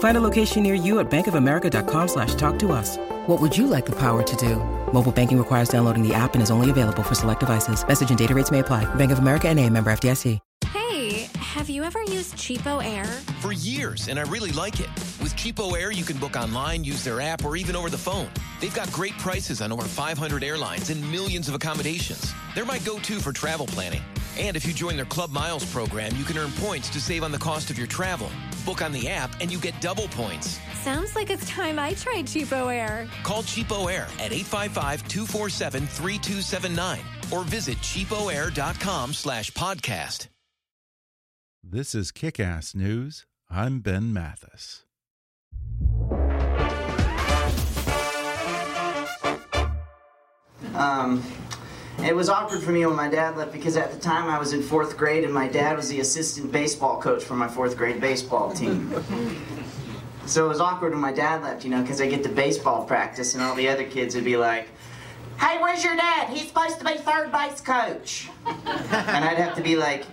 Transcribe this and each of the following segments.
Find a location near you at bankofamerica.com slash talk to us. What would you like the power to do? Mobile banking requires downloading the app and is only available for select devices. Message and data rates may apply. Bank of America and a member FDIC. Hey, have you ever used Cheapo Air? For years, and I really like it. With Cheapo Air, you can book online, use their app, or even over the phone. They've got great prices on over 500 airlines and millions of accommodations. They're my go-to for travel planning. And if you join their Club Miles program, you can earn points to save on the cost of your travel. Book on the app and you get double points. Sounds like it's time I tried Cheapo Air. Call Cheapo Air at 855-247-3279 or visit cheapoair.com slash podcast. This is Kick-Ass News. I'm Ben Mathis. Um, it was awkward for me when my dad left because at the time I was in fourth grade and my dad was the assistant baseball coach for my fourth grade baseball team. so it was awkward when my dad left, you know, because I get to baseball practice and all the other kids would be like, Hey, where's your dad? He's supposed to be third base coach. and I'd have to be like,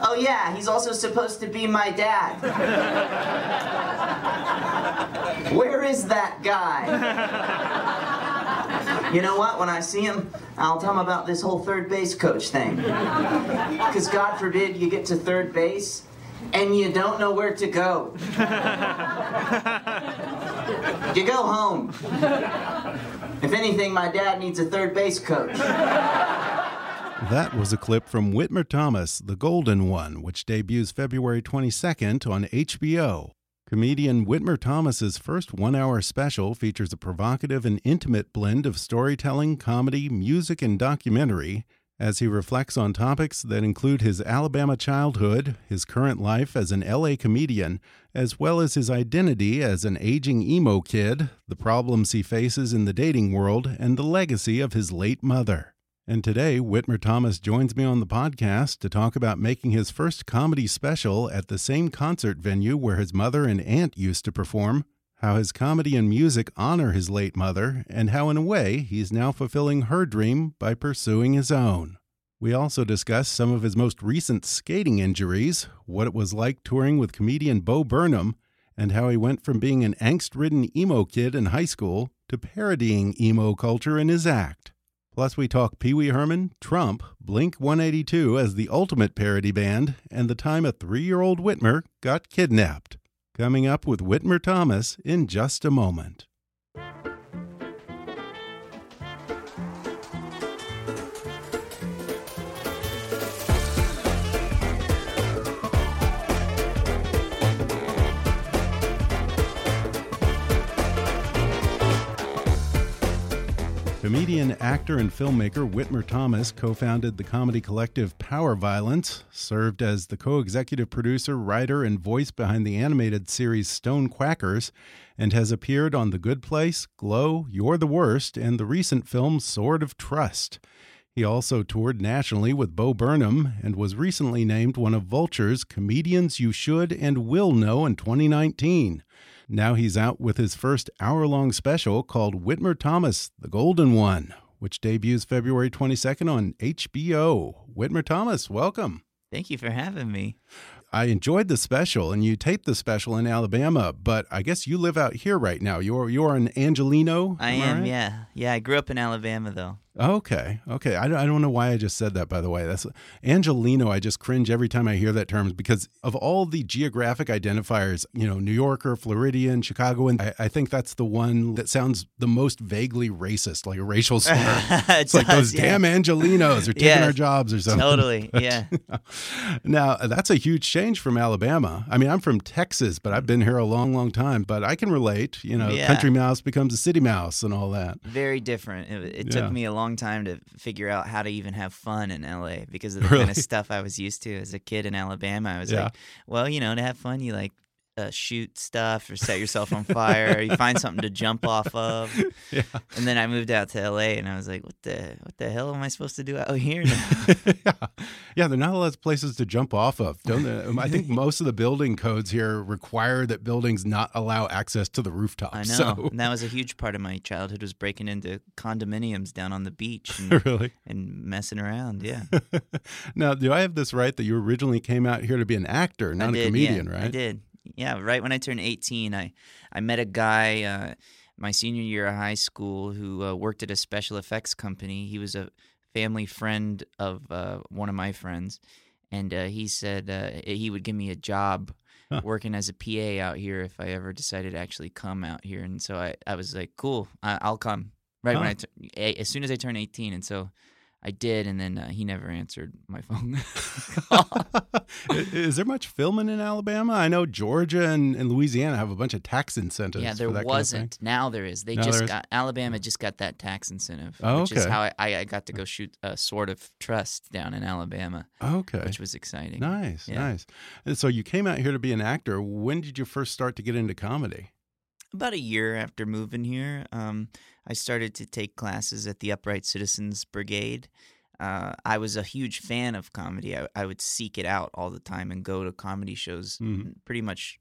Oh, yeah, he's also supposed to be my dad. Where is that guy? You know what? When I see him, I'll tell him about this whole third base coach thing. Because God forbid you get to third base and you don't know where to go. you go home. If anything, my dad needs a third base coach. That was a clip from Whitmer Thomas, The Golden One, which debuts February 22nd on HBO. Comedian Whitmer Thomas's first one-hour special features a provocative and intimate blend of storytelling, comedy, music, and documentary as he reflects on topics that include his Alabama childhood, his current life as an LA comedian, as well as his identity as an aging emo kid, the problems he faces in the dating world, and the legacy of his late mother. And today, Whitmer Thomas joins me on the podcast to talk about making his first comedy special at the same concert venue where his mother and aunt used to perform, how his comedy and music honor his late mother, and how, in a way, he's now fulfilling her dream by pursuing his own. We also discuss some of his most recent skating injuries, what it was like touring with comedian Bo Burnham, and how he went from being an angst ridden emo kid in high school to parodying emo culture in his act. Plus, we talk Pee Wee Herman, Trump, Blink 182 as the ultimate parody band, and the time a three year old Whitmer got kidnapped. Coming up with Whitmer Thomas in just a moment. Comedian, actor, and filmmaker Whitmer Thomas co founded the comedy collective Power Violence, served as the co executive producer, writer, and voice behind the animated series Stone Quackers, and has appeared on The Good Place, Glow, You're the Worst, and the recent film Sword of Trust. He also toured nationally with Bo Burnham and was recently named one of Vulture's Comedians You Should and Will Know in 2019. Now he's out with his first hour long special called Whitmer Thomas, The Golden One, which debuts February 22nd on HBO. Whitmer Thomas, welcome. Thank you for having me. I enjoyed the special, and you taped the special in Alabama, but I guess you live out here right now. You're you're an Angelino. I am, right? yeah, yeah. I grew up in Alabama, though. Okay, okay. I, I don't know why I just said that. By the way, that's Angelino. I just cringe every time I hear that term because of all the geographic identifiers. You know, New Yorker, Floridian, Chicagoan. I, I think that's the one that sounds the most vaguely racist, like a racial slur. it it's like those yeah. damn Angelinos are taking Yeah. our jobs or something. Totally, yeah. now that's a huge change from Alabama. I mean, I'm from Texas, but I've been here a long, long time. But I can relate. You know, Yeah. country mouse becomes a city mouse and all that. Very different. It, it took me a long time to figure out how to even have fun in LA because of the Really? kind of stuff I was used to as a kid in Alabama. I was Yeah. like, well, you know, to have fun, you like uh, shoot stuff or set yourself on fire. you find something to jump off of. Yeah. And then I moved out to LA, and I was like, "What the what the hell am I supposed to do out here now?" yeah. yeah, they're not a lot of places to jump off of, don't they? Um, I think most of the building codes here require that buildings not allow access to the rooftop. I know. So, And that was a huge part of my childhood was breaking into condominiums down on the beach and, really. and messing around. Yeah. now, do I have this right that you originally came out here to be an actor, not I a did, comedian, yeah, right? I did. Yeah, right when I turned 18, I I met a guy uh, my senior year of high school who uh, worked at a special effects company. He was a family friend of uh, one of my friends, and uh, he said uh, he would give me a job Huh. working as a PA out here if I ever decided to actually come out here. And so I, I was like, cool, I, I'll come. Right when Huh. I tu- a- as soon as I turned 18, and so I did, and then uh, he never answered my phone. Is there much filming in Alabama? I know Georgia and, and Louisiana have a bunch of tax incentives. Yeah, for there that kind of thing. wasn't. now there is. They Now just there is? got Alabama just got that tax incentive, Oh, which is how I, I, I got to go shoot a Sword of Trust down in Alabama, Okay. which was exciting. Nice, Yeah. nice. And so you came out here to be an actor. When did you first start to get into comedy? About a year after moving here, um, I started to take classes at the Upright Citizens Brigade. Uh, I was a huge fan of comedy. I, I would seek it out all the time and go to comedy shows Mhm. pretty much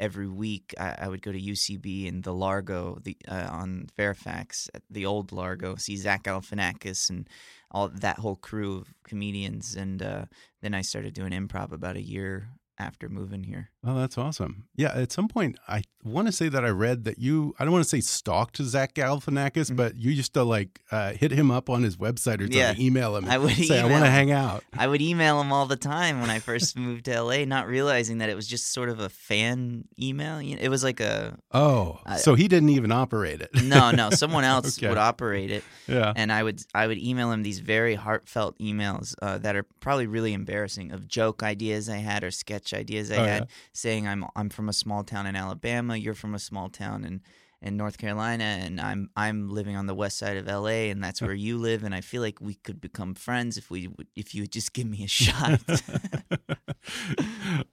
every week. I, I would go to UCB and the Largo the uh, on Fairfax, at the old Largo, see Zach Galifianakis and all that whole crew of comedians. And uh, then I started doing improv about a year after moving here. Oh, that's awesome. Yeah, at some point, I want to say that I read that you, I don't want to say stalked Zach Galifianakis, Mm. but you used to like uh, hit him up on his website or something, Yeah. email him, I would say, I want to hang out. I would email him all the time when I first moved to LA, not realizing that it was just sort of a fan email. It was like a Oh, I- so he didn't even operate it. no, no, someone else Okay. would operate it, yeah. and I would I would email him these very heartfelt emails uh, that are probably really embarrassing of joke ideas I had or sketch ideas I Oh, had, yeah. Saying I'm I'm from a small town in Alabama, you're from a small town in in North Carolina, and I'm I'm living on the west side of LA, and that's where you live, and I feel like we could become friends if we if you would just give me a shot.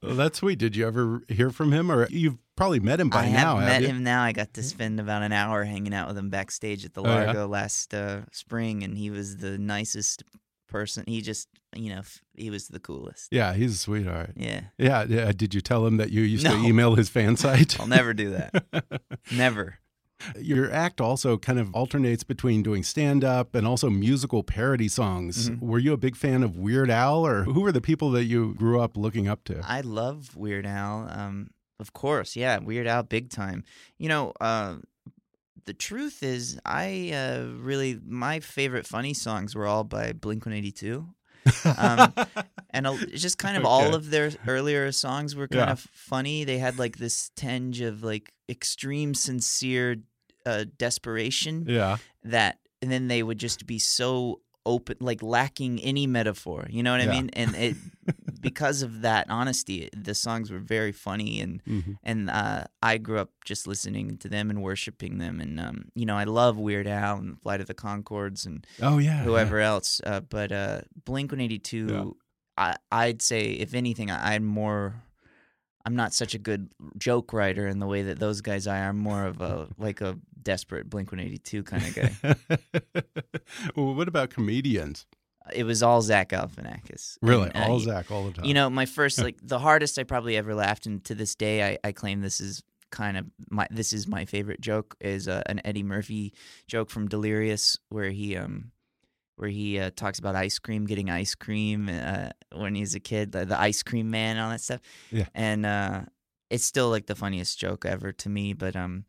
well, that's sweet. Did you ever hear from him, or you've probably met him by I now? have met him now. I got to spend about an hour hanging out with him backstage at the Oh, yeah? Largo last uh, spring, and he was the nicest person. He just, you know, f- he was the coolest. Yeah, he's a sweetheart. Yeah, Yeah, yeah. Did you tell him that you used to email his fan site? I'll never do that. never. Your act also kind of alternates between doing stand up and also musical parody songs. Mm-hmm. Were you a big fan of Weird Al, or who were the people that you grew up looking up to? I love Weird Al. Um, of course, yeah, Weird Al, big time. You know, uh, the truth is, I uh, really my favorite funny songs were all by Blink One Eighty Two. um, and a, just kind of all of their earlier songs were kind Yeah. of funny. They had like this tinge of like extreme sincere uh, desperation yeah. that, and then they would just be so open, like lacking any metaphor. You know what Yeah. I mean? And it because of that honesty, the songs were very funny and Mhm. and uh, I grew up just listening to them and worshiping them. And um, you know, I love Weird Al and Flight of the Conchords and Oh yeah. whoever else. Uh, but uh, Blink One Eighty Two, I I'd say if anything, I, I'm more. I'm not such a good joke writer in the way that those guys are. I'm more of a like a desperate Blink One Eighty Two kind of guy. well, what about comedians? It was all Zach Galifianakis. Really, And, uh, all Zach, all the time. You know, my first like the hardest I probably ever laughed, and to this day, I, I claim this is kind of my this is my favorite joke is uh, an Eddie Murphy joke from Delirious where he um where he uh, talks about ice cream, getting ice cream uh, when he's a kid, the, the ice cream man, and all that stuff. Yeah. and uh, it's still like the funniest joke ever to me. But um,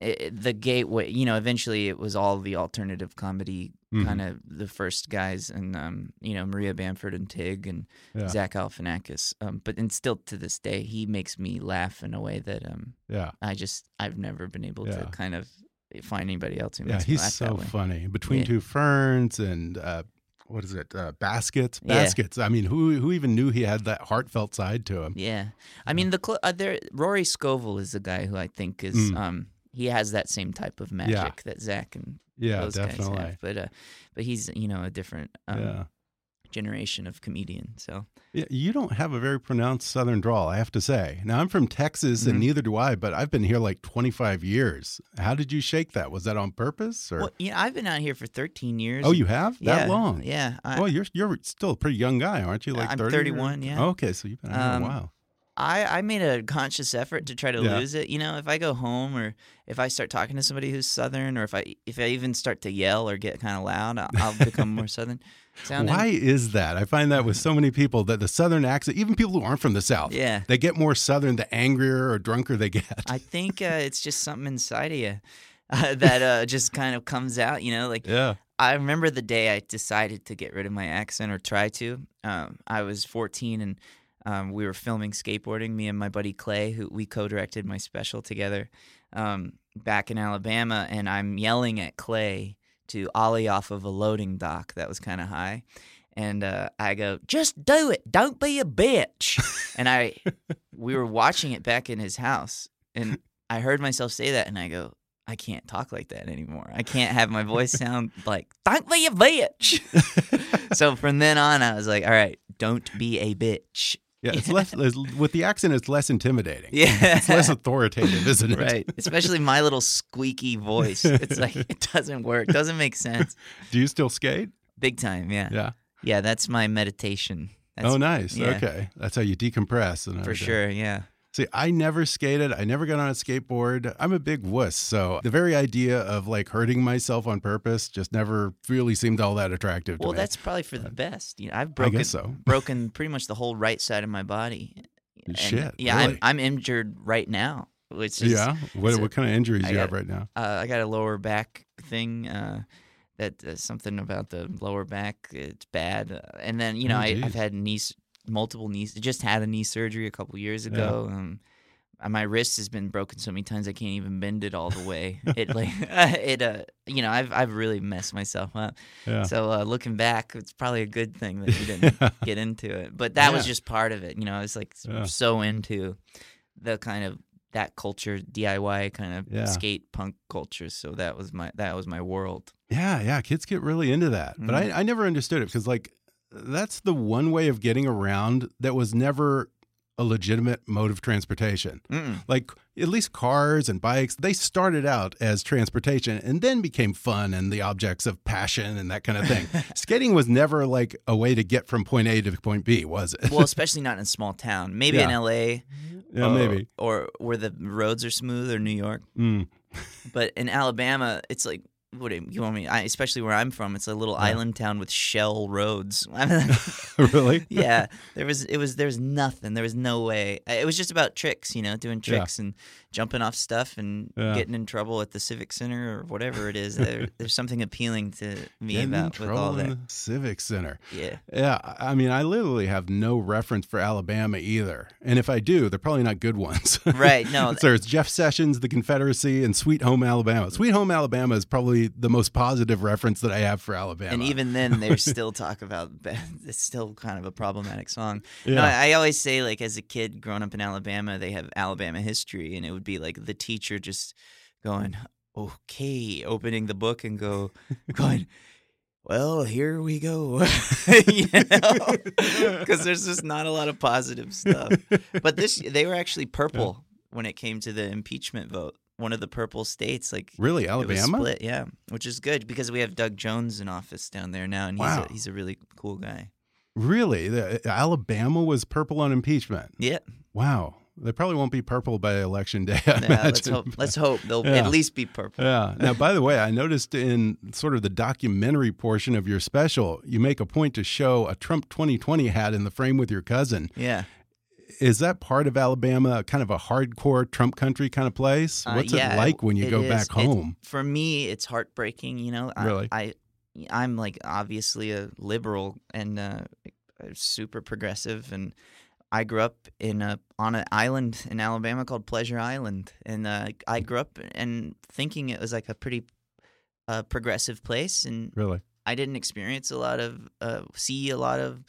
it, it- the gateway, you know, eventually it was all the alternative comedy Mhm. kind of the first guys, and um, you know, Maria Bamford and Tig and Yeah. Zach Galifianakis. Um, but and still to this day, he makes me laugh in a way that um, yeah. I just I've never been able Yeah. to kind of find anybody else who Yeah, makes me he's laugh so that way. funny. Between Yeah. two ferns and uh, what is it? Uh, baskets, baskets. I mean, who who even knew he had that heartfelt side to him? Yeah, I mean the cl- uh, there Rory Scovel is the guy who I think is Mm. He has that same type of magic that Zach and Yeah, those guys definitely. have, but uh but he's you know a different um, yeah, generation of comedian. So Yeah, you don't have a very pronounced Southern drawl, I have to say. Now, I'm from Texas, Mm-hmm. and neither do I, but I've been here like 25 years. How did you shake that? Was that on purpose? Or well, yeah, I've been out here for 13 years. oh, you have yeah, that long? Yeah. I, well, you're you're still a pretty young guy, aren't you? Like I'm 30 or- 31, yeah. Okay, so you've been out here Um, a while. I, I made a conscious effort to try to Yeah. lose it. You know, if I go home or if I start talking to somebody who's Southern, or if I if I even start to yell or get kind of loud, I'll, I'll become more Southern sounding. Why is that? I find that with so many people that the Southern accent, even people who aren't from the South, Yeah. they get more Southern the angrier or drunker they get. I think uh, it's just something inside of you uh, that uh, just kind of comes out. You know, like yeah. I remember the day I decided to get rid of my accent or try to. Um, I was 14 and um, we were filming skateboarding. Me and my buddy Clay, who we co-directed my special together um, back in Alabama, and I'm yelling at Clay to ollie off of a loading dock that was kind of high. And uh, I go, just do it. Don't be a bitch. and I, we were watching it back in his house, and I heard myself say that, and I go, I can't talk like that anymore. I can't have my voice sound like "Don't be a bitch." so from then on, I was like, "All right, don't be a bitch." Yeah, it's less it's- with the accent. It's less intimidating. Yeah, It's less authoritative, isn't it? right. Especially my little squeaky voice. It's like it doesn't work. Doesn't make sense. Do you still skate? Big time. Yeah. Yeah. Yeah. That's my meditation. That's, oh, nice. yeah. Okay, that's how you decompress. And For sure. Yeah. See, I never skated. I never got on a skateboard. I'm a big wuss, so the very idea of like hurting myself on purpose just never really seemed all that attractive to Well, me. that's probably for the best. You know, I've broken so. broken pretty much the whole right side of my body. And, Shit, Yeah, really? I'm I'm injured right now. Which is yeah. What, what kind of injuries I you have right now? uh, I got a lower back thing. Uh, that uh, something about the lower back. It's bad. Uh, and then you know Oh, I, I've had knees, multiple knees. Just had a knee surgery a couple years ago. Um, uh, my wrist has been broken so many times I can't even bend it all the way. it like it uh you know I've I've really messed myself up. Yeah. So uh, looking back, it's probably a good thing that you didn't get into it. But that was just part of it. You know, I was like Yeah. so into the kind of that culture, DIY kind of Yeah. skate punk culture. So that was my that was my world. Yeah, yeah, kids get really into that. But Mm-hmm. I, I never understood it because, like, that's the one way of getting around that was never a legitimate mode of transportation. Mm-mm. Like, at least cars and bikes, they started out as transportation and then became fun and the objects of passion and that kind of thing. Skating was never like a way to get from point A to point B, was it? Well, especially not in a small town. Maybe in LA. yeah, or, maybe. Or where the roads are smooth or New York. Mm. But in Alabama, it's like what do you want me? I, especially where I'm from, it's a little island town with shell roads. really? yeah, there was it was there was nothing. There was no way. It was just about tricks, you know, doing Yeah. tricks and jumping off stuff and Yeah. getting in trouble at the civic center or whatever it is. There, there's something appealing to me Getting in about with all that. the Civic Center. Yeah. Yeah, I I mean, I literally have no reference for Alabama either. And if I do, they're probably not good ones. Right, no. so it's Jeff Sessions, The Confederacy, and Sweet Home Alabama. Sweet Home Alabama is probably the most positive reference that I have for Alabama. And even then, they still talk about it's still kind of a problematic song. Yeah. I, I always say like as a kid growing up in Alabama, they have Alabama history, and it would be like the teacher just going, "Okay," opening the book and go, going. Well, here we go. you know, because there's just not a lot of positive stuff. But this, they were actually purple when it came to the impeachment vote. One of the purple states, like really, Alabama? split, yeah, which is good because we have Doug Jones in office down there now, and he's Wow. a, he's a really cool guy. Really? The, Alabama was purple on impeachment. Yeah, Wow. They probably won't be purple by election day. I yeah let's hope. Let's hope they'll Yeah. at least be purple. Yeah. Now, by the way, I noticed in sort of the documentary portion of your special, you make a point to show a Trump 2020 hat in the frame with your cousin. Yeah, Is that part of Alabama, kind of a hardcore Trump country kind of place? Uh, What's yeah, it like when you go is. back home? for me, it's heartbreaking. You know, I, Really? I, I'm like obviously a liberal and uh, super progressive, and I grew up in a on an island in Alabama called Pleasure Island, and uh, I grew up and thinking it was like a pretty uh, progressive place, and Really? I didn't experience a lot of uh, see a lot of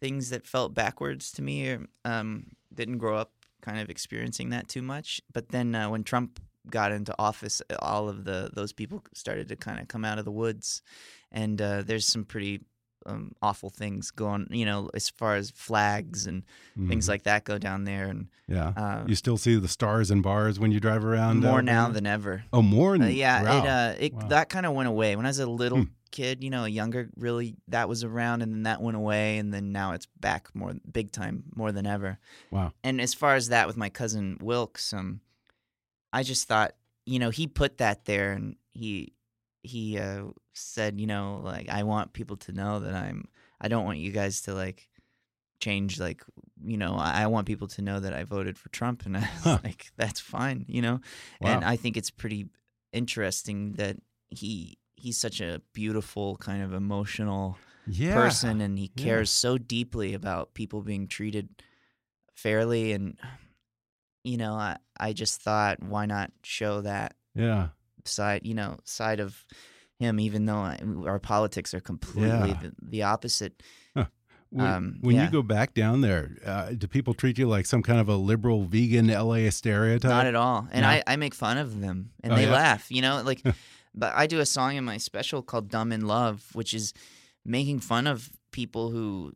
things that felt backwards to me, or um, didn't grow up kind of experiencing that too much. But then uh, when Trump got into office, all of the those people started to kind of come out of the woods, and uh, there's some pretty um, awful things going. You know, as far as flags and things Mhm. like that go down there, and Yeah. uh, you still see the stars and bars when you drive around. more now Alabama? than ever. Oh, more. Uh, than- yeah, wow. it uh, it Wow. that kind of went away when I was a little Hmm. Kid. You know, a younger, really that was around, and then that went away, and then now it's back more big time, more than ever. Wow. And as far as that with my cousin Wilkes, um, I just thought, you know, he put that there, and he he uh, said, you know, like I want people to know that I'm. I don't want you guys to like change like you know I, I want people to know that I voted for Trump and I was Huh. like that's fine you know and I think it's pretty interesting that he he's such a beautiful kind of emotional yeah. person and he Yeah. cares so deeply about people being treated fairly and you know I I just thought why not show that Yeah. side you know side of him even though I, our politics are completely Yeah. the, the opposite When, Um, when yeah. you go back down there, uh, do people treat you like some kind of a liberal vegan LA stereotype? Not at all. And No? I, I make fun of them and Oh, they yeah? laugh, you know, like but I do a song in my special called Dumb in Love, which is making fun of people who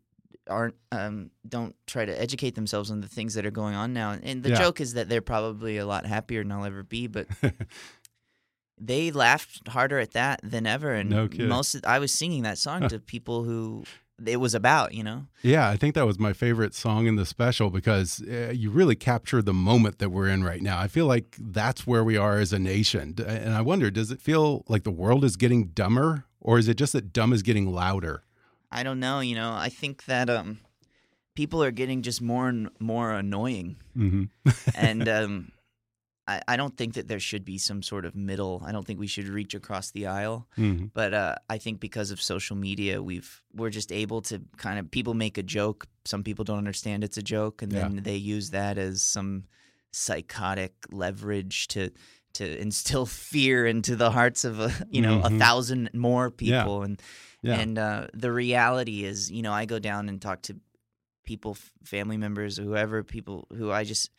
aren't um don't try to educate themselves on the things that are going on now. And the Yeah. joke is that they're probably a lot happier than I'll ever be, but they laughed harder at that than ever and No most of, I was singing that song to people who it was about, you know. Yeah, I think that was my favorite song in the special because uh, you really capture the moment that we're in right now. I feel like that's where we are as a nation. And I wonder, does it feel like the world is getting dumber or is it just that dumb is getting louder? I don't know, you know. I think that um people are getting just more and more annoying. hmm and um, I, I don't think that there should be some sort of middle. I don't think we should reach across the aisle. hmm But uh, I think because of social media, we've we're just able to kind of people make a joke. Some people don't understand it's a joke, and then they use that as some psychotic leverage to to instill fear into the hearts of a you know Mhm. a thousand more Yeah. people. And Yeah. and uh, the reality is, you know, I go down and talk to people, family members, whoever, people who I just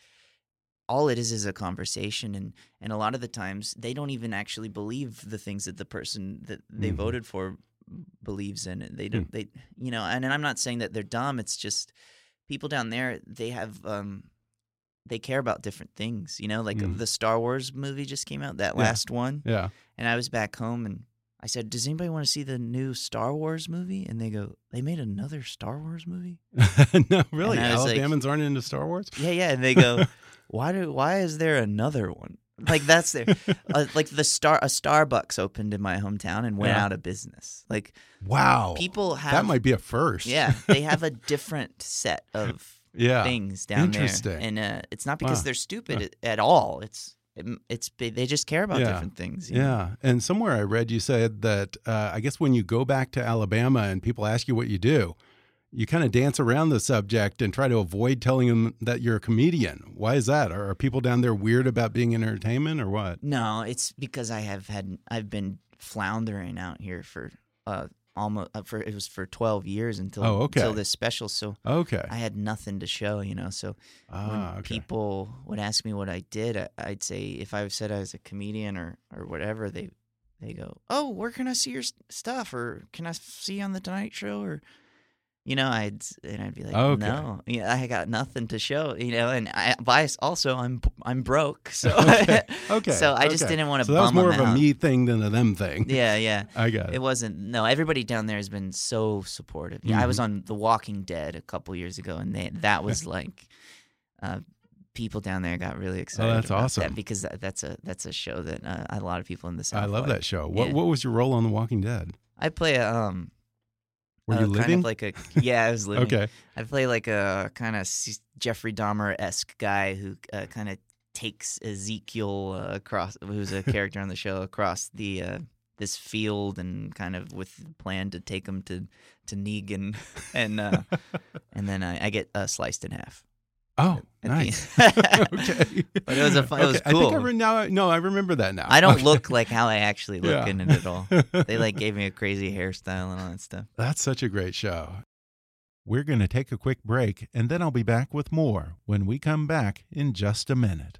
all it is is a conversation and and a lot of the times they don't even actually believe the things that the person that they Mhm. voted for believes in they don't they you know and, and i'm not saying that they're dumb it's just people down there they have um they care about different things you know like Mhm. the star wars movie just came out that Yeah. last one Yeah. and I was back home and I said, "Does anybody want to see the new Star Wars movie?" And they go, "They made another Star Wars movie?" no, really? Was like- aren't into Star Wars? Yeah, yeah. And they go, "Why do? Why is there another one?" Like that's there. uh, like the star, a Starbucks opened in my hometown and went Yeah. out of business. Like Wow. people have that might be a first. Yeah, they have a different set of Yeah. things down there, and uh, it's not because Wow. they're stupid at, at all. It's it's they just care about Yeah. different things. you know? Yeah. And somewhere I read you said that uh, I guess when you go back to Alabama and people ask you what you do, you kind of dance around the subject and try to avoid telling them that you're a comedian. Why is that? Are, are people down there weird about being in entertainment or what? No, it's because I have had I've been floundering out here for uh almost uh, for it was for 12 years until Oh, okay. until this special so Okay. I had nothing to show, you know. So ah, when okay. people would ask me what I did, I- I'd say if I said I was a comedian or or whatever, they they go, "Oh, where can I see your stuff?" or "Can I see you on the Tonight Show?" or you know, I'd and I'd be like, Okay. "No, yeah, I got nothing to show," you know. And I, also, I'm I'm broke, so okay. Okay. so I just okay. didn't want to So that was more of a out. me thing than a them thing. Yeah, yeah. I got it. It wasn't. No, everybody down there has been so supportive. Yeah, I was Mm-hmm. on The Walking Dead a couple years ago, and they that was like, uh, people down there got really excited. Oh, that's about awesome. That because that, that's a that's a show that uh, a lot of people in the south. I love like. that show. What Yeah. What was your role on The Walking Dead? I play a um. Were uh, you kind living? of like a yeah, I was living. okay. I play like a kind of Jeffrey Dahmer esque guy who uh, kind of takes Ezekiel uh, across, who's a character on the show, across the uh, this field and kind of with the plan to take him to to Negan, and uh, and then I, I get uh, sliced in half. Oh, nice. okay. But it was a fun- it was cool. I think I re- now. No, I remember that now. I don't Okay. look like how I actually look Yeah. in it at all. They like gave me a crazy hairstyle and all that stuff. That's such a great show. We're going to take a quick break, and then I'll be back with more when we come back in just a minute.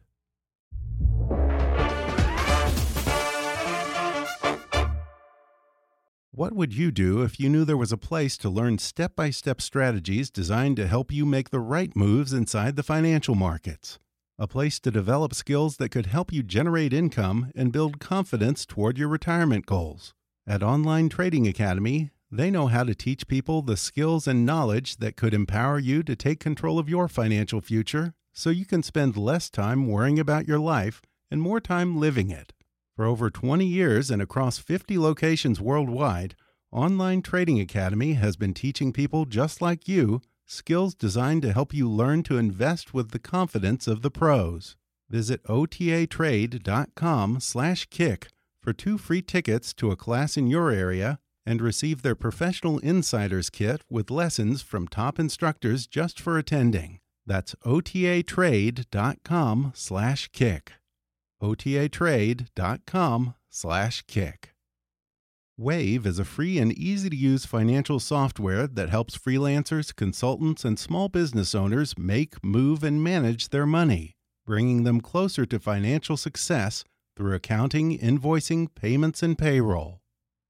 What would you do if you knew there was a place to learn step by step strategies designed to help you make the right moves inside the financial markets? A place to develop skills that could help you generate income and build confidence toward your retirement goals. At Online Trading Academy, they know how to teach people the skills and knowledge that could empower you to take control of your financial future so you can spend less time worrying about your life and more time living it. For over 20 years and across 50 locations worldwide, Online Trading Academy has been teaching people just like you skills designed to help you learn to invest with the confidence of the pros. Visit otatrade.com/kick for two free tickets to a class in your area and receive their professional insiders kit with lessons from top instructors just for attending. That's otatrade.com/kick otatrade.com slash kick. Wave is a free and easy to use financial software that helps freelancers, consultants, and small business owners make, move, and manage their money, bringing them closer to financial success through accounting, invoicing, payments, and payroll.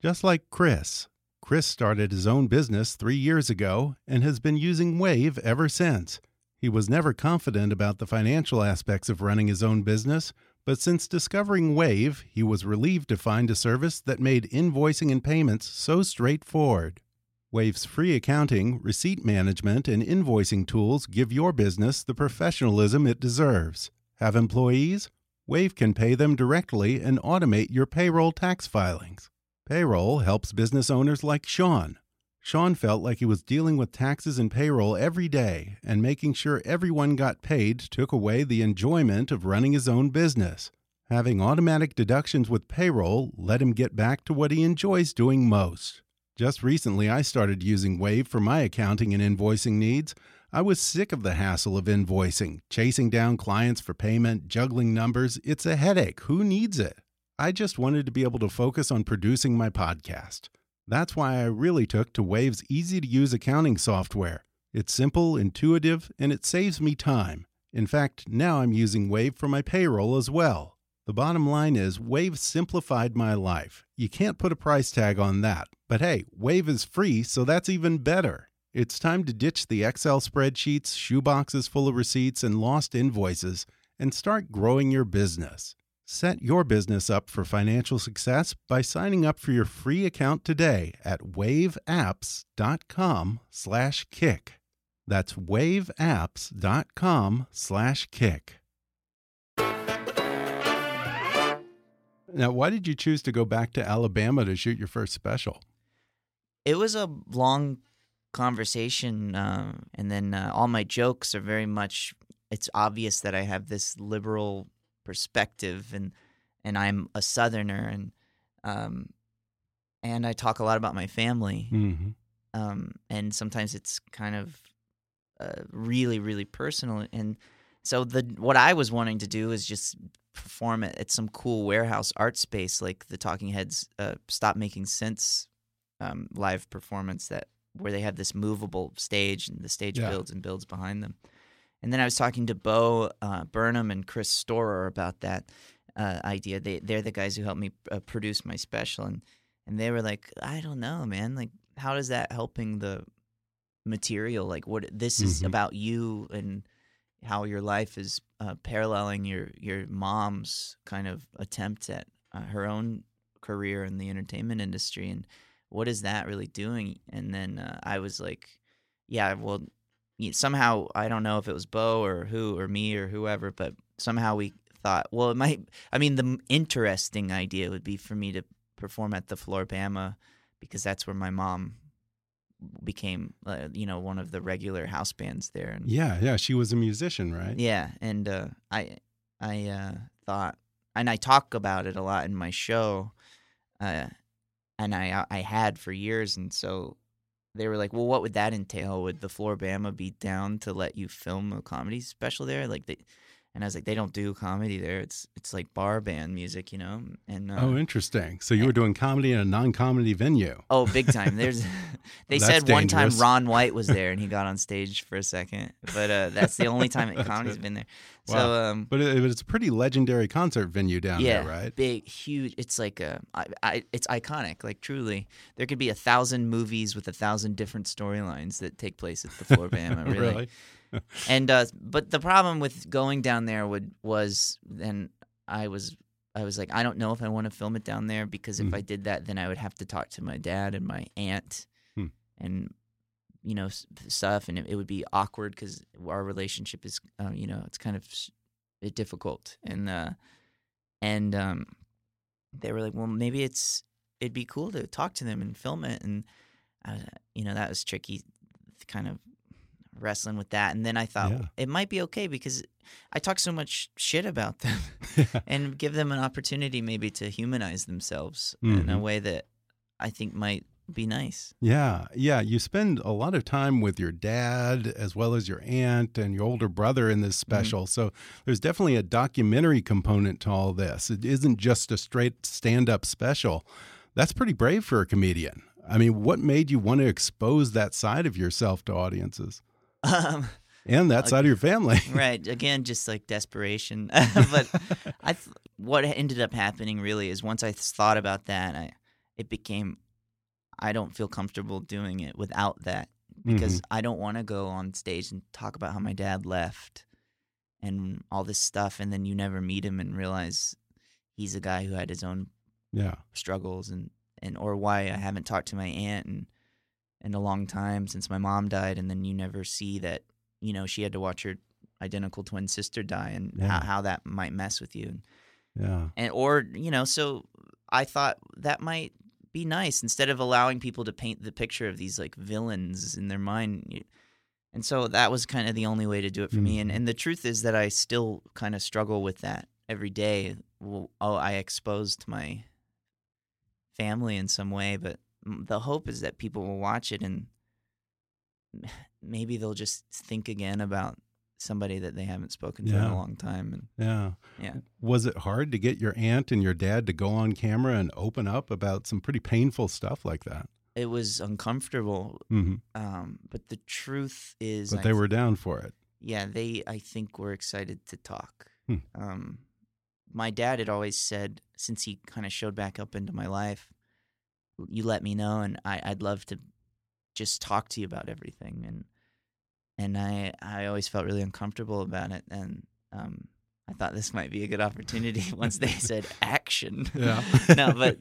Just like Chris. Chris started his own business three years ago and has been using Wave ever since. He was never confident about the financial aspects of running his own business, but since discovering Wave, he was relieved to find a service that made invoicing and payments so straightforward. Wave's free accounting, receipt management, and invoicing tools give your business the professionalism it deserves. Have employees? Wave can pay them directly and automate your payroll tax filings. Payroll helps business owners like Sean. Sean felt like he was dealing with taxes and payroll every day, and making sure everyone got paid took away the enjoyment of running his own business. Having automatic deductions with payroll let him get back to what he enjoys doing most. Just recently, I started using Wave for my accounting and invoicing needs. I was sick of the hassle of invoicing, chasing down clients for payment, juggling numbers. It's a headache. Who needs it? I just wanted to be able to focus on producing my podcast. That's why I really took to Wave's easy to use accounting software. It's simple, intuitive, and it saves me time. In fact, now I'm using Wave for my payroll as well. The bottom line is, Wave simplified my life. You can't put a price tag on that. But hey, Wave is free, so that's even better. It's time to ditch the Excel spreadsheets, shoeboxes full of receipts, and lost invoices and start growing your business. Set your business up for financial success by signing up for your free account today at waveapps.com/kick. That's waveapps.com/kick. Now, why did you choose to go back to Alabama to shoot your first special? It was a long conversation, uh, and then uh, all my jokes are very much. It's obvious that I have this liberal perspective, and and I'm a Southerner, and um, and I talk a lot about my family, Mm-hmm. um, and sometimes it's kind of uh, really, really personal. And so the what I was wanting to do is just perform it at some cool warehouse art space, like the Talking Heads uh, "Stop Making Sense" um, live performance that where they have this movable stage and the stage Yeah. builds and builds behind them. And then I was talking to Bo uh, Burnham and Chris Storer about that uh, idea. They they're the guys who helped me uh, produce my special, and and they were like, I don't know, man. Like, how does that helping the material? Like, what this is Mhm. about you and how your life is uh, paralleling your your mom's kind of attempt at uh, her own career in the entertainment industry, and what is that really doing? And then uh, I was like, yeah, well, somehow I don't know if it was Bo or who or me or whoever, but somehow we thought, well, it might. I mean, the interesting idea would be for me to perform at the Flora-Bama because that's where my mom became, uh, you know, one of the regular house bands there. And Yeah, yeah. She was a musician, right? yeah, and uh, I I uh, thought, and I talk about it a lot in my show, uh, and I I had for years, and so they were like, well, what would that entail? Would the Flora-Bama be down to let you film a comedy special there? Like they, And I was like, they don't do comedy there. It's it's like bar band music, you know. And uh, oh, interesting. So you were doing comedy in a non-comedy venue. Oh, big time. There's they said one time. Ron White was there and he got on stage for a second, but uh, that's the only time that comedy's been there. So Wow. um, But it, it's a pretty legendary concert venue down yeah, there, right? big, huge. It's like a, I, I, it's iconic. Like truly, there could be a thousand movies with a thousand different storylines that take place at the Flora-Bama. really. really? And uh, but the problem with going down there would was then I was I was like I don't know if I want to film it down there because if Mhm. I did that then I would have to talk to my dad and my aunt Hmm. and you know stuff and it, it would be awkward because our relationship is uh, you know it's kind of uh, difficult and uh and um they were like well maybe it's it'd be cool to talk to them and film it and I was, you know that was tricky kind of wrestling with that and then I thought Yeah. it might be okay because I talk so much shit about them and give them an opportunity maybe to humanize themselves in a Mhm. way that I think might be nice. Yeah, yeah. You spend a lot of time with your dad as well as your aunt and your older brother in this Mm-hmm. special. So there's definitely a documentary component to all this. It isn't just a straight stand up special. That's pretty brave for a comedian. I mean, what made you want to expose that side of yourself to audiences Um, and that side of your family? right. Again, just like desperation. but I, th- what ended up happening really is once I thought about that, I, it became, I don't feel comfortable doing it without that because I don't want to go on stage and talk about how my dad left and all this stuff, and then you never meet him and realize he's a guy who had his own Yeah. struggles and and or why I haven't talked to my aunt in in a long time since my mom died and then you never see that you know she had to watch her identical twin sister die and Yeah. how, how that might mess with you Yeah. and or you know so I thought that might be nice instead of allowing people to paint the picture of these like villains in their mind and so that was kind of the only way to do it for me and Mhm. and the truth is that I still kind of struggle with that every day well, oh I exposed my family in some way but the hope is that people will watch it and maybe they'll just think again about somebody that they haven't spoken to in a long time and Yeah. Yeah. Was it hard to get your aunt and your dad to go on camera and open up about some pretty painful stuff like that? it was uncomfortable hmm um, but the truth is But I they were down for it. yeah they i think were excited to talk Hmm. um, my dad had always said since he kind of showed back up into my life you let me know and I, i'd love to just talk to you about everything and and i i always felt really uncomfortable about it and um, i thought this might be a good opportunity once they said action Yeah. no but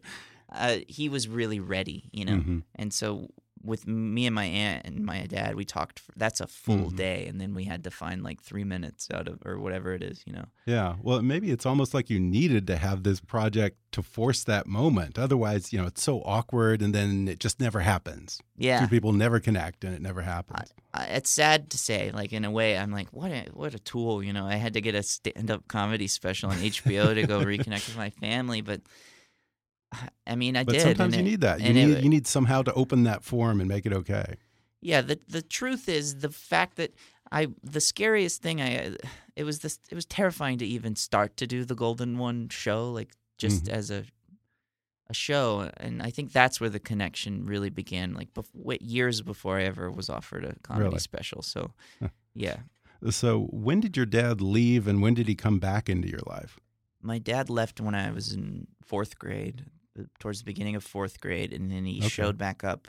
uh, he was really ready you know Mhm. and so with me and my aunt and my dad, we talked. For, that's a full Mhm. day, and then we had to find like three minutes out of or whatever it is, you know. Yeah. Well, maybe it's almost like you needed to have this project to force that moment. Otherwise, you know, it's so awkward and then it just never happens. Yeah, Two people never connect and it never happens. I, it's sad to say. Like in a way, I'm like, what a what a tool, you know. I had to get a stand up comedy special on HBO to go reconnect with my family, but I mean, I but did. sometimes you it- need that. You need it- you need somehow to open that form and make it okay. Yeah, the the truth is the fact that I the scariest thing I it was this it was terrifying to even start to do the Golden One show like just Mhm. as a a show and I think that's where the connection really began like bef- years before I ever was offered a comedy Really? special. So yeah. So, when did your dad leave and when did he come back into your life? My dad left when I was in 4th grade, towards the beginning of 4th grade and then he Okay. showed back up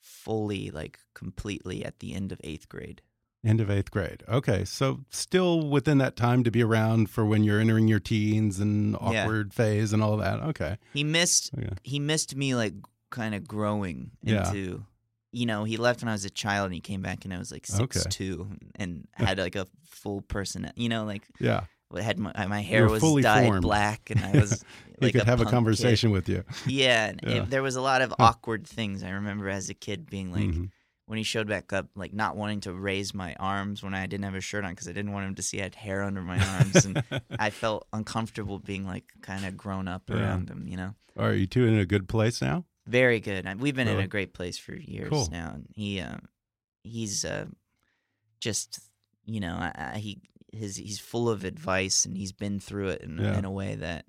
fully like completely at the end of 8th grade. End of eighth grade. Okay. So, still within that time to be around for when you're entering your teens and Yeah. awkward phase and all that. Okay. He missed oh, Yeah. he missed me like kind of growing Yeah. into you know, he left when I was a child and he came back and I was like Okay. six two and had like a full person you know, like Yeah. Had my, my hair was dyed formed. black and I was He like could have a punk kid. conversation with you. Yeah, and Yeah. It, there was a lot of awkward things I remember as a kid being like Mhm. when he showed back up, like not wanting to raise my arms when I didn't have a shirt on because I didn't want him to see I had hair under my arms, and I felt uncomfortable being like kind of grown up Yeah. around him. You know, Are you two in a good place now? very good. We've been in a great place for years Cool. now, and he, uh, he's uh, just, you know, I, I, he his he's full of advice and he's been through it in, Yeah. in a way that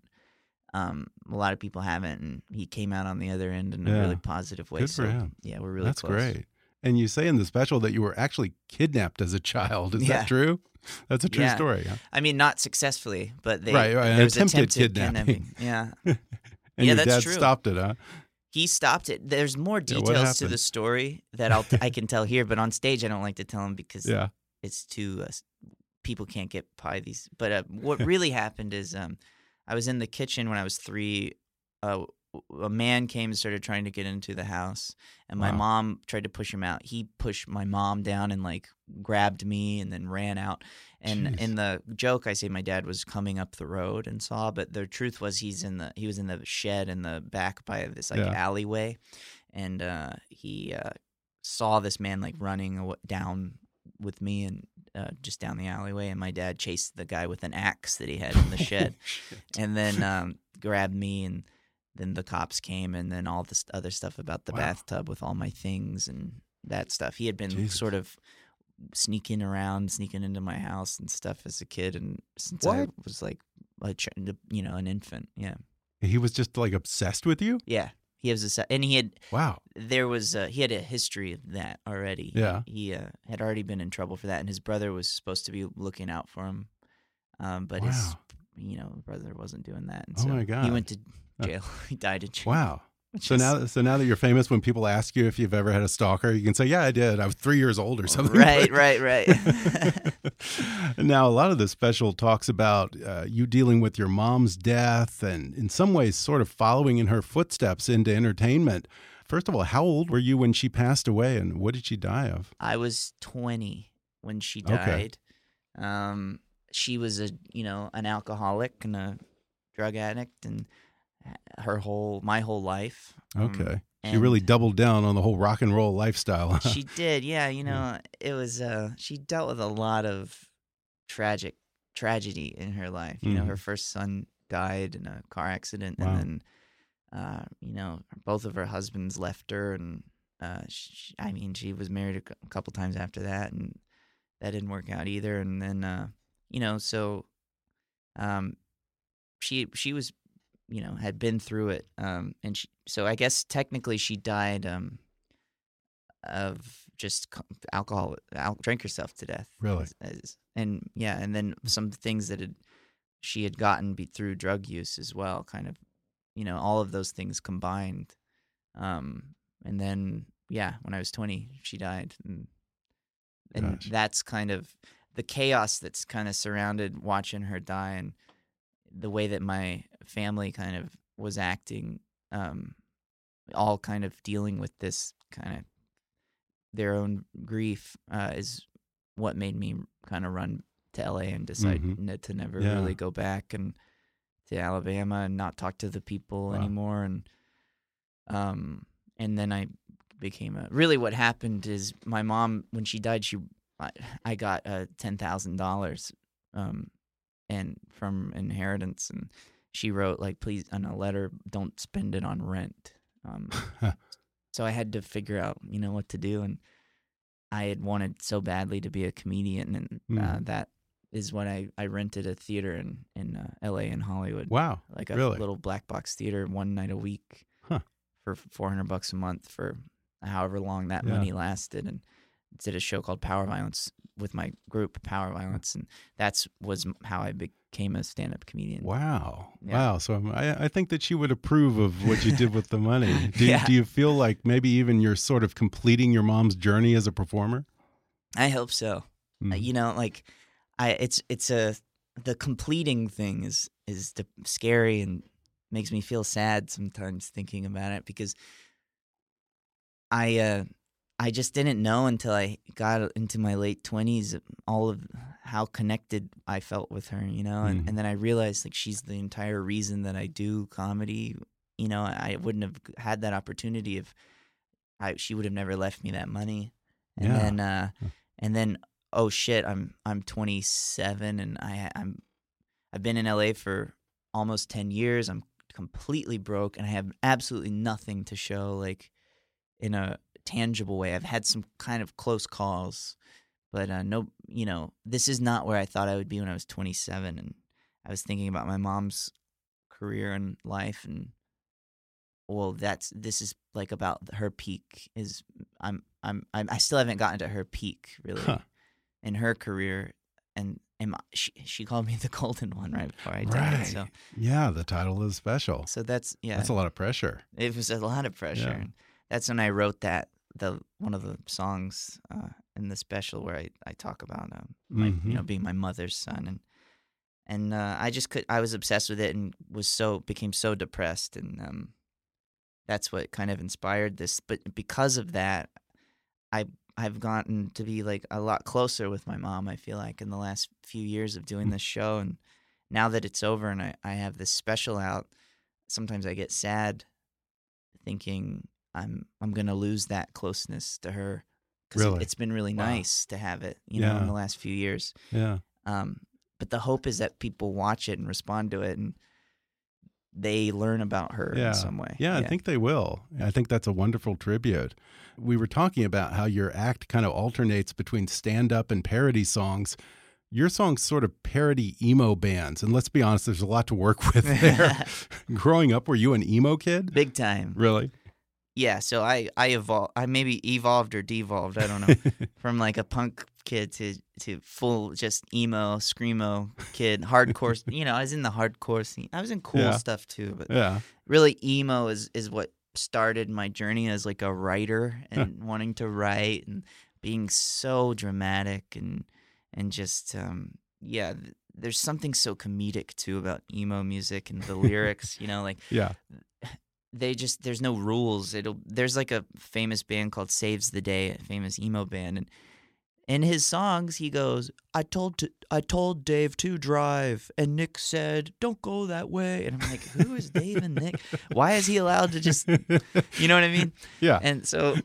um, a lot of people haven't, and he came out on the other end in Yeah. a really positive way. Good for him. Yeah, we're really That's close. great. And you say in the special that you were actually kidnapped as a child. Is Yeah. that true? That's a true Yeah. story. I mean, not successfully, but they Right, right, there was attempted attempted kidnapping. Yeah, And Yeah, your that's dad true. stopped it, huh? he stopped it. There's more details to the story that I'll I can tell here, but on stage I don't like to tell them because Yeah. it's too uh, people can't get by these. But uh, what really happened is um, I was in the kitchen when I was three. Uh, a man came and started trying to get into the house, and my Wow. mom tried to push him out. He pushed my mom down and like grabbed me and then ran out. And Jeez. in the joke, I say my dad was coming up the road and saw, but the truth was he's in the he was in the shed in the back by this like Yeah. alleyway, and uh, he uh, saw this man like running down with me and uh, just down the alleyway, and my dad chased the guy with an axe that he had in the shed, and then um, grabbed me, and then the cops came, and then all this other stuff about the Wow. bathtub with all my things and that stuff. He had been Jesus. sort of sneaking around, sneaking into my house and stuff as a kid, and since I was like, a you know, an infant, yeah, He was just like obsessed with you? yeah. He was a, and he had Wow. there was uh, he had a history of that already. Yeah. he uh, had already been in trouble for that, and his brother was supposed to be looking out for him, um, but his you know brother wasn't doing that. And Oh so my He went to jail. he died in jail. Wow. So now, so now that you're famous, when people ask you if you've ever had a stalker, you can say, "Yeah, I did. I was three years old or something." Right, right, right. now, a lot of the special talks about uh, you dealing with your mom's death, and in some ways, sort of following in her footsteps into entertainment. First of all, how old were you when she passed away, and what did she die of? I was 20 when she Okay. died. Um, she was a you know an alcoholic and a drug addict, and her whole my whole life. Um, Okay, she really doubled down on the whole rock and roll lifestyle. she did, yeah. You know, it was. Uh, she dealt with a lot of tragic tragedy in her life. You know, her first son died in a car accident, Mm-hmm. Wow. and then, uh, you know, both of her husbands left her, and uh, she, I mean, she was married a a couple times after that, and that didn't work out either. And then, uh, you know, so, um, she she was, you know, had been through it, um, and she, so I guess technically she died, um, of just alcohol, al- drank herself to death. Really? as- as- and yeah, and then some things that had she had gotten be through drug use as well, kind of, you know, all of those things combined. Um, and then yeah, when I was twenty, she died, and and that's kind of the chaos that's kind of surrounded watching her die, and the way that my family kind of was acting, um, all kind of dealing with this kind of their own grief uh, is what made me kind of run to LA and decide Mhm. n- to never Yeah. really go back and to Alabama and not talk to the people Wow. anymore and um and then I became a really what happened is my mom when she died she I, I got uh, ten thousand dollars um and from inheritance and she wrote like please on a letter don't spend it on rent um so I had to figure out, you know, what to do. And I had wanted so badly to be a comedian, and uh, Mhm. that is when I, I rented a theater in in uh, L.A. in Hollywood, wow, like a really? little black box theater, one night a week Huh. for four hundred bucks a month for however long that Yeah. money lasted, and did a show called Power Violence with my group Power Violence, and that's was how I became a stand up comedian. Wow. Yeah. Wow. So um, I, I think that she would approve of what you did with the money. Do, Yeah. do you feel like maybe even you're sort of completing your mom's journey as a performer? I hope so. Uh, Mhm. you know like i it's it's a the completing thing is is the scary and makes me feel sad sometimes thinking about it because i uh i just didn't know until i got into my late 20s all of how connected i felt with her you know and, Mhm. and then i realized like she's the entire reason that i do comedy you know i wouldn't have had that opportunity if i she would have never left me that money and Yeah. then uh and then oh shit i'm i'm 27 and i i'm i've been in la for almost 10 years i'm completely broke and i have absolutely nothing to show like in a tangible way i've had some kind of close calls but uh, no, you know, this is not where I thought I would be when I was 27, and I was thinking about my mom's career and life, and well, that's this is like about her peak. Is I'm I'm, I'm I still haven't gotten to her peak really Huh. in her career, and and she she called me the golden one right before I died. Right. So Yeah, the title is special. so that's yeah, That's a lot of pressure. it was a lot of pressure. Yeah. That's when I wrote that the one of the songs uh, in the special where I, I talk about um, my, Mhm. you know being my mother's son and and uh, I just could I was obsessed with it and was so became so depressed and um, that's what kind of inspired this. But because of that, I I've gotten to be like a lot closer with my mom. I feel like in the last few years of doing this show and now that it's over and I, I have this special out, sometimes I get sad thinking I'm I'm gonna lose that closeness to her because Really? it's been really Wow. nice to have it, you know, in the last few years. Yeah. Um, but the hope is that people watch it and respond to it and they learn about her Yeah. in some way. Yeah, I think they will. I think that's a wonderful tribute. We were talking about how your act kind of alternates between stand up and parody songs. Your songs sort of parody emo bands. And let's be honest, there's a lot to work with there. Growing up, were you an emo kid? big time. Really? Yeah, so I I evolved. I maybe evolved or devolved. I don't know. From like a punk kid to to full just emo screamo kid, hardcore. you know, I was in the hardcore scene. I was in cool Yeah. stuff too, but Yeah. really emo is is what started my journey as like a writer and wanting to write and being so dramatic and and just um yeah there's something so comedic too about emo music and the lyrics you know like Yeah. They just there's no rules. It'll there's like a famous band called saves the day a famous emo band and in his songs he goes i told to, i told dave to drive and nick said don't go that way and i'm like who is dave and nick? Why is he allowed to just you know what i mean? Yeah. and so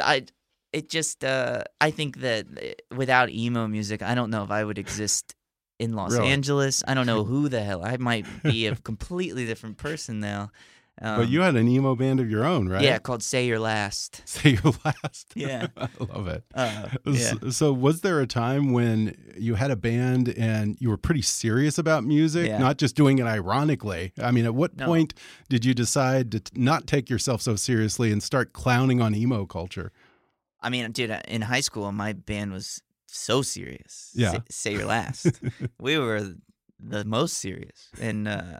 i it just uh i think that uh, without emo music i don't know if i would exist in los Really? angeles. I don't know who the hell i might be a completely different person now um, but you had an emo band of your own, right? yeah called say your last Say your last. Yeah. I love it. uh, yeah. So, was there a time when you had a band and you were pretty serious about music, Yeah. not just doing it ironically? I mean, at what No. point did you decide to t- not take yourself so seriously and start clowning on emo culture? i mean dude in high school my band was so serious Yeah. say, say your last we were the most serious and uh,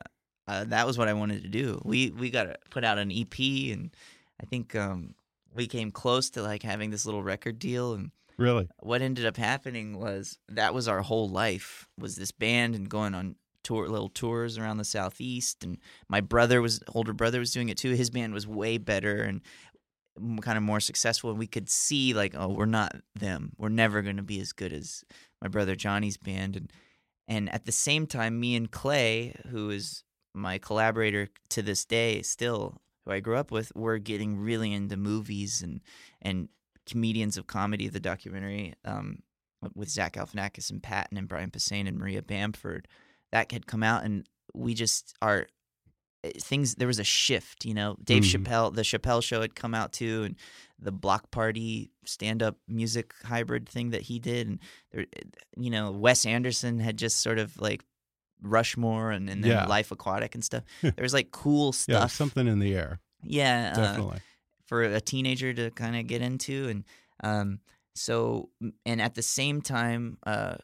uh, that was what i wanted to do. We we got to put out an ep and i think um, we came close to like having this little record deal and Really? what ended up happening was that was our whole life was this band and going on tour little tours around the southeast and my brother was older brother was doing it too. His band was way better and kind of more successful and we could see like oh we're not them. We're never going to be as good as my brother johnny's band and and at the same time me and clay who is my collaborator to this day still who i grew up with were getting really into movies and and comedians of comedy the documentary um, with zach galifianakis and patton and brian posehn and maria bamford that had come out and we just are eh, things there was a shift you know dave Mhm. chappelle the chappelle show had come out too and the block party stand-up music hybrid thing that he did and there, eh, you know wes anderson had just sort of like rushmore and, and then Yeah. life aquatic and stuff there was like cool stuff. Yeah, something in the air. yeah uh, Definitely. for a teenager to kind of get into and um so and at the same time uh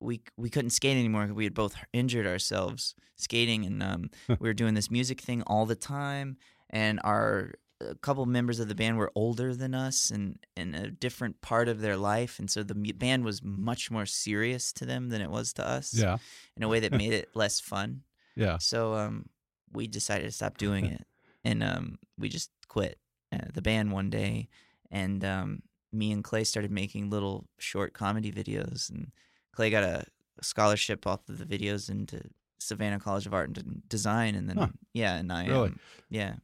we we couldn't skate anymore because we had both injured ourselves skating and um we were doing this music thing all the time and our a couple members of the band were older than us and in a different part of their life and so the band was much more serious to them than it was to us Yeah. in a way that made it less fun Yeah. so um, we decided to stop doing it, and um, we just quit uh, the band one day. And um, me and Clay started making little short comedy videos, and Clay got a scholarship off of the videos into Savannah College of Art and Design, and then Huh. yeah, and I Really? um, yeah,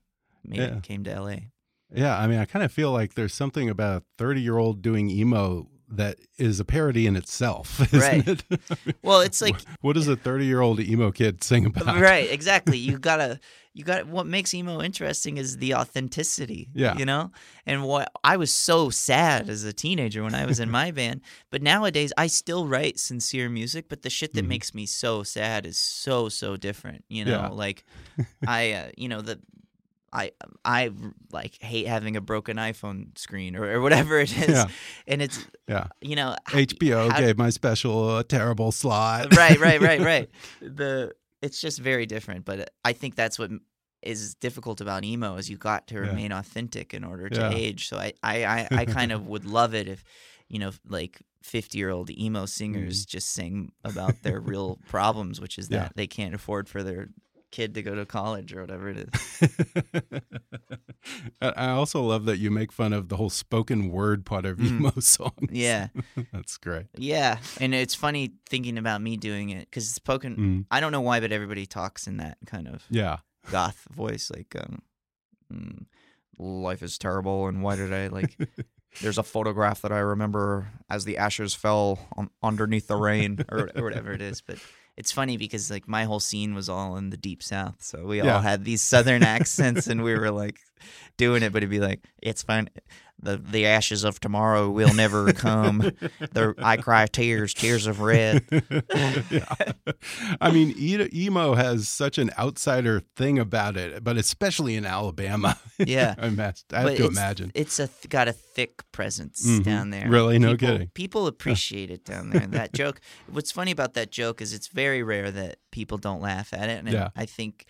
made Yeah. it, came to L.A. Yeah. I mean, I kind of feel like there's something about a 30 year old doing emo that is a parody in itself, isn't Right. it? I mean, Well, it's like what does a 30 year old emo kid sing about? right, exactly. You gotta, you got. What makes emo interesting is the authenticity. Yeah. you know. And what I was so sad as a teenager when I was in my band, but nowadays I still write sincere music. But the shit that Mhm. makes me so sad is so so different. You know, Yeah. like I, uh, you know the. I I like hate having a broken iPhone screen or, or whatever it is, Yeah. and it's Yeah. you know HBO how- gave my special a terrible slot. right, right, right, right. The it's just very different, but I think that's what is difficult about emo is you got to Yeah. remain authentic in order to Yeah. age. So I, I, I, I kind of would love it if, you know, like fifty year old emo singers mm-hmm. just sing about their real problems, which is. Yeah. that they can't afford for their kid to go to college or whatever it is. I also love that you make fun of the whole spoken word part of emo songs. Mm. Yeah. That's great. Yeah, and it's funny thinking about me doing it because spoken. Mm. I don't know why, but everybody talks in that kind of Yeah. goth voice, like um, mm, life is terrible, and why did I like? There's a photograph that I remember as the ashes fell on, underneath the rain, or, or whatever it is. But it's funny because like my whole scene was all in the deep south, so we Yeah. all had these southern accents, and we were like doing it. But it'd be like, it's fine. The the ashes of tomorrow will never come. the I cry tears, tears of red. yeah. I mean, emo has such an outsider thing about it, but especially in Alabama. Yeah. I, must, I have But to it's, imagine. It's a th- got a thick presence Mhm. down there. Really? No People- kidding. People appreciate it down there. That joke. What's funny about that joke is it's very rare that people don't laugh at it, and Yeah. I think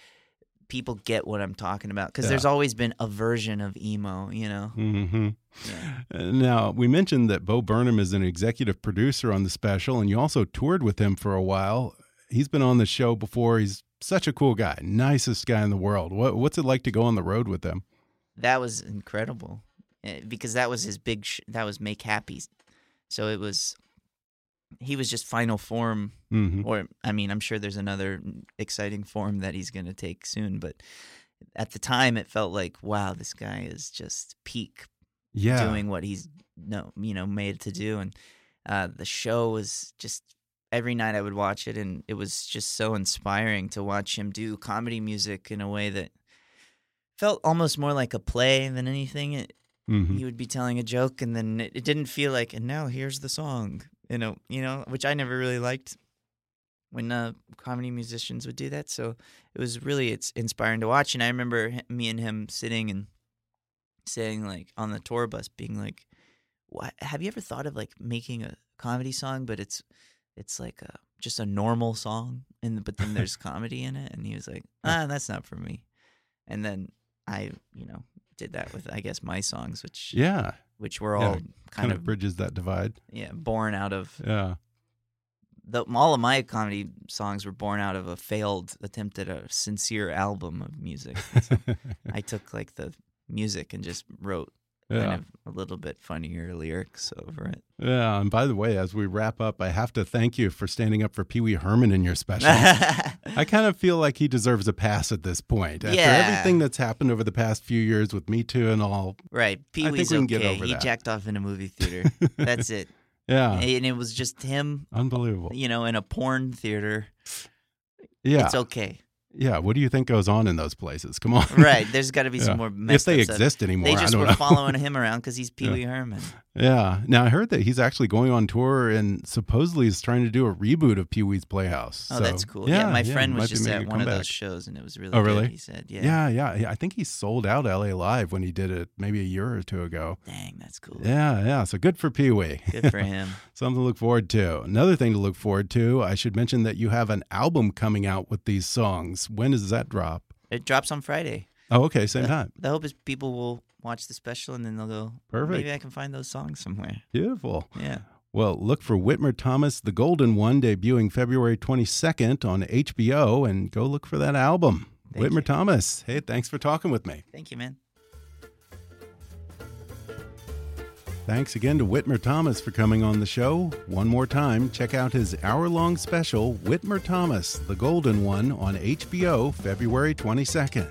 people get what I'm talking about because Yeah. there's always been a version of emo. You know. hmm Yeah. Now, we mentioned that Bo Burnham is an executive producer on the special, and you also toured with him for a while. He's been on the show before. He's such a cool guy, nicest guy in the world. What, what's it like to go on the road with him? That was incredible eh, because that was his big. Sh- that was Make Happy. So it was. He was just final form. Hmm or I mean, I'm sure there's another exciting form that he's going to take soon, but at the time it felt like, wow, this guy is just peak Yeah. doing what he's no, you know, made to do. And uh the show was just every night I would watch it and it was just so inspiring to watch him do comedy music in a way that felt almost more like a play than anything. It, hmm he would be telling a joke and then it, it didn't feel like and now here's the song you know you know which i never really liked when uh, comedy musicians would do that. So it was really it's inspiring to watch. And i remember me and him sitting and saying like on the tour bus being like what have you ever thought of like making a comedy song but it's it's like a, just a normal song and but then there's comedy in it? And he was like ah that's not for me. And then i you know did that with i guess my songs which Yeah. Which were Yeah, all Kind, kind of of bridges that divide. yeah born out of Yeah. the all of my comedy songs were born out of a failed attempt at a sincere album of music So i took like the music and just wrote yeah. kind of a little bit funnier lyrics over it Yeah, and by the way, as we wrap up, I have to thank you for standing up for Pee Wee Herman in your special. I kind of feel like he deserves a pass at this point. After Yeah. everything that's happened over the past few years with Me Too and all. right Pee Wee's okay get over he that. jacked off in a movie theater that's it Yeah, and it was just him unbelievable. you know in a porn theater Yeah, it's okay yeah. What do you think goes on in those places? Come on, right there's got to be Yeah. some more if they stuff. exist anymore. they just were know. following him around because he's Pee Wee Herman Yeah. Now I heard that he's actually going on tour and supposedly is trying to do a reboot of Pee Wee's Playhouse. Oh, So, that's cool. Yeah, my friend was just at one of those shows, and it was really Oh, good, really? He said, "Yeah, Yeah, yeah, yeah. I think he sold out LA Live when he did it maybe a year or two ago. dang, that's cool. Yeah, yeah. So good for Pee Wee. Good for him. Something to look forward to. Another thing to look forward to, I should mention that you have an album coming out with these songs. When does that drop? It drops on Friday. Oh, okay, same time. The hope is people will watch the special, and then they'll go, Perfect. Maybe I can find those songs somewhere. Beautiful. Yeah. Well, look for Whitmer Thomas, The Golden One, debuting February 22nd on HBO, and go look for that album. Thank Whitmer you. Thomas, hey, thanks for talking with me. Thank you, man. Thanks again to Whitmer Thomas for coming on the show. One more time, check out his hour long special, Whitmer Thomas, The Golden One, on HBO February 22nd.